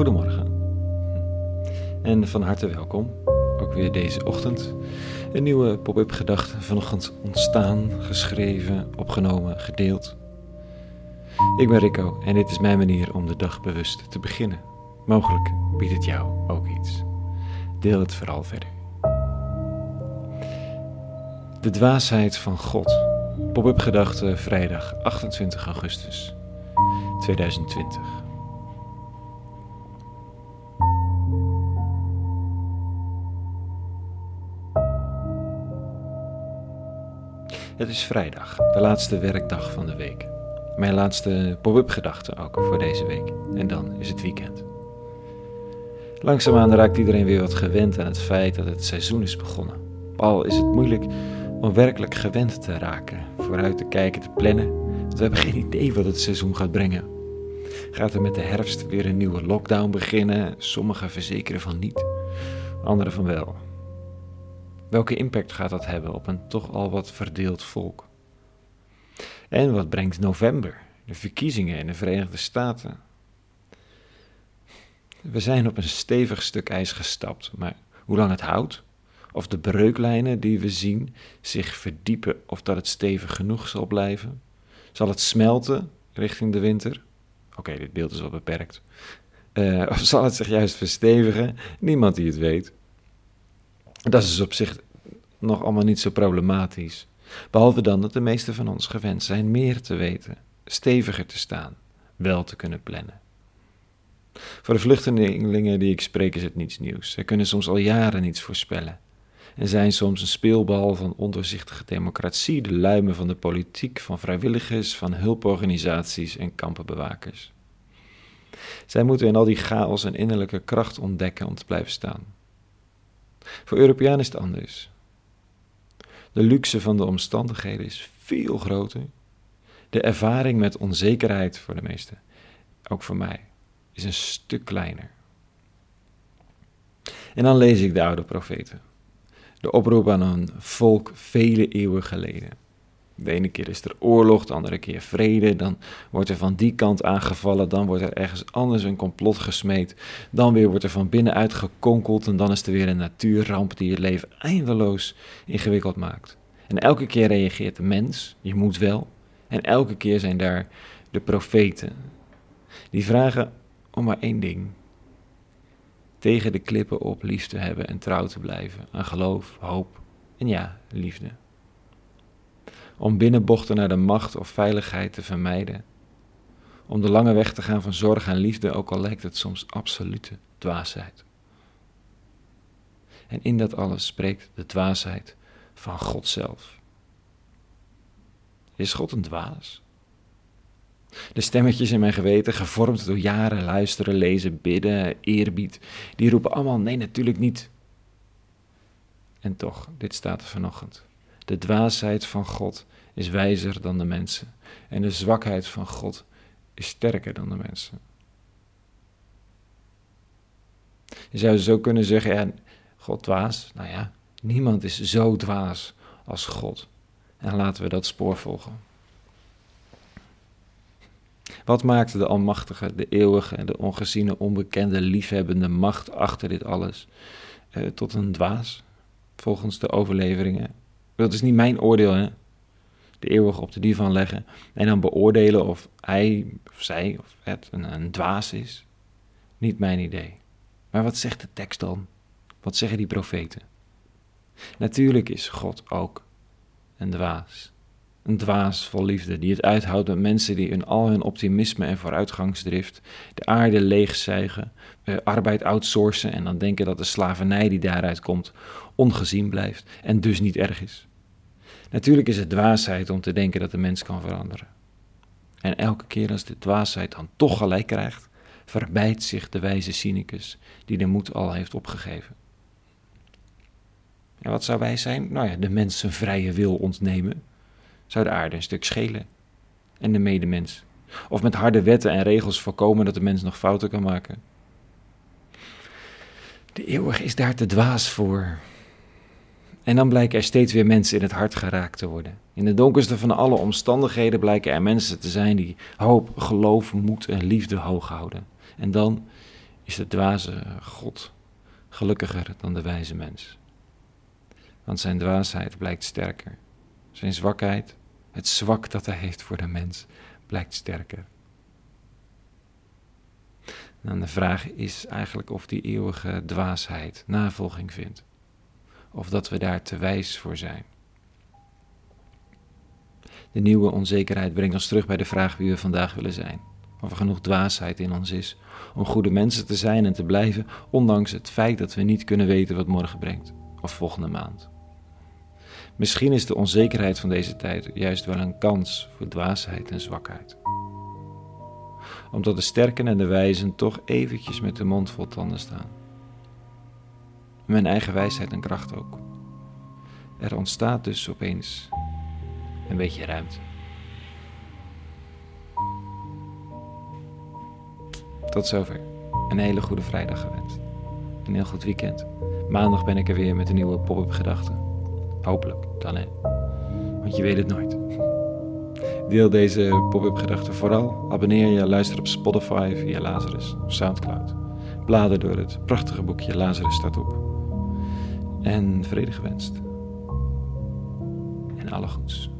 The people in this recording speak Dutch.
Goedemorgen. En van harte welkom, ook weer deze ochtend. Een nieuwe pop-up gedachte vanochtend ontstaan, geschreven, opgenomen, gedeeld. Ik ben Rico en dit is mijn manier om de dag bewust te beginnen. Mogelijk biedt het jou ook iets. Deel het vooral verder. De dwaasheid van God. Pop-up gedachte vrijdag 28 augustus 2020. Het is vrijdag, de laatste werkdag van de week. Mijn laatste pop-up gedachte ook voor deze week. En dan is het weekend. Langzaamaan raakt iedereen weer wat gewend aan het feit dat het seizoen is begonnen. Al is het moeilijk om werkelijk gewend te raken, vooruit te kijken, te plannen, want we hebben geen idee wat het seizoen gaat brengen. Gaat er met de herfst weer een nieuwe lockdown beginnen? Sommigen verzekeren van niet, anderen van wel. Welke impact gaat dat hebben op een toch al wat verdeeld volk? En wat brengt november, de verkiezingen in de Verenigde Staten? We zijn op een stevig stuk ijs gestapt, maar hoe lang het houdt, of de breuklijnen die we zien zich verdiepen of dat het stevig genoeg zal blijven, zal het smelten richting de winter? Oké, dit beeld is wel beperkt. Uh, of zal het zich juist verstevigen? Niemand die het weet. Dat is op zich nog allemaal niet zo problematisch. Behalve dan dat de meesten van ons gewend zijn meer te weten, steviger te staan, wel te kunnen plannen. Voor de vluchtelingen die ik spreek is het niets nieuws. Zij kunnen soms al jaren niets voorspellen. En zijn soms een speelbal van ondoorzichtige democratie, de luimen van de politiek, van vrijwilligers, van hulporganisaties en kampenbewakers. Zij moeten in al die chaos een innerlijke kracht ontdekken om te blijven staan. Voor Europeanen is het anders. De luxe van de omstandigheden is veel groter. De ervaring met onzekerheid voor de meesten, ook voor mij, is een stuk kleiner. En dan lees ik de oude profeten. De oproep aan een volk vele eeuwen geleden. De ene keer is er oorlog, de andere keer vrede. Dan wordt er van die kant aangevallen. Dan wordt er ergens anders een complot gesmeed. Dan weer wordt er van binnenuit gekonkeld. En dan is er weer een natuurramp die het leven eindeloos ingewikkeld maakt. En elke keer reageert de mens, je moet wel. En elke keer zijn daar de profeten. Die vragen om maar één ding. Tegen de klippen op lief te hebben en trouw te blijven aan geloof, hoop en ja, liefde om binnenbochten naar de macht of veiligheid te vermijden, om de lange weg te gaan van zorg en liefde, ook al lijkt het soms absolute dwaasheid. En in dat alles spreekt de dwaasheid van God zelf. Is God een dwaas? De stemmetjes in mijn geweten, gevormd door jaren luisteren, lezen, bidden, eerbied, die roepen allemaal nee, natuurlijk niet. En toch, dit staat er vanochtend. De dwaasheid van God is wijzer dan de mensen. En de zwakheid van God is sterker dan de mensen. Je zou zo kunnen zeggen, ja, God dwaas. Nou ja, niemand is zo dwaas als God. En laten we dat spoor volgen. Wat maakte de Almachtige, de eeuwige, de ongeziene, onbekende, liefhebbende macht achter dit alles eh, tot een dwaas, volgens de overleveringen? Dat is niet mijn oordeel, hè? de eeuwige op de divan leggen en dan beoordelen of hij of zij of het een, een dwaas is. Niet mijn idee. Maar wat zegt de tekst dan? Wat zeggen die profeten? Natuurlijk is God ook een dwaas. Een dwaas vol liefde, die het uithoudt met mensen die in al hun optimisme en vooruitgangsdrift de aarde leegzuigen, eh, arbeid outsourcen en dan denken dat de slavernij die daaruit komt ongezien blijft en dus niet erg is. Natuurlijk is het dwaasheid om te denken dat de mens kan veranderen. En elke keer als de dwaasheid dan toch gelijk krijgt, verbijt zich de wijze cynicus die de moed al heeft opgegeven. En wat zou wij zijn? Nou ja, de mens zijn vrije wil ontnemen. Zou de aarde een stuk schelen. En de medemens. Of met harde wetten en regels voorkomen dat de mens nog fouten kan maken. De eeuwige is daar te dwaas voor. En dan blijken er steeds weer mensen in het hart geraakt te worden. In de donkerste van alle omstandigheden blijken er mensen te zijn die hoop, geloof, moed en liefde hoog houden. En dan is de dwaze God gelukkiger dan de wijze mens. Want zijn dwaasheid blijkt sterker. Zijn zwakheid, het zwak dat hij heeft voor de mens, blijkt sterker. En de vraag is eigenlijk of die eeuwige dwaasheid navolging vindt. Of dat we daar te wijs voor zijn. De nieuwe onzekerheid brengt ons terug bij de vraag wie we vandaag willen zijn. Of er genoeg dwaasheid in ons is om goede mensen te zijn en te blijven, ondanks het feit dat we niet kunnen weten wat morgen brengt, of volgende maand. Misschien is de onzekerheid van deze tijd juist wel een kans voor dwaasheid en zwakheid. Omdat de sterken en de wijzen toch eventjes met de mond vol tanden staan. Mijn eigen wijsheid en kracht ook. Er ontstaat dus opeens een beetje ruimte. Tot zover. Een hele goede vrijdag gewenst. Een heel goed weekend. Maandag ben ik er weer met een nieuwe pop-up gedachte. Hopelijk, dan hè. Want je weet het nooit. Deel deze pop-up gedachte vooral. Abonneer je, luister op Spotify via Lazarus of Soundcloud. Blader door het prachtige boekje Lazarus staat op. En vrede gewenst. En alle goeds.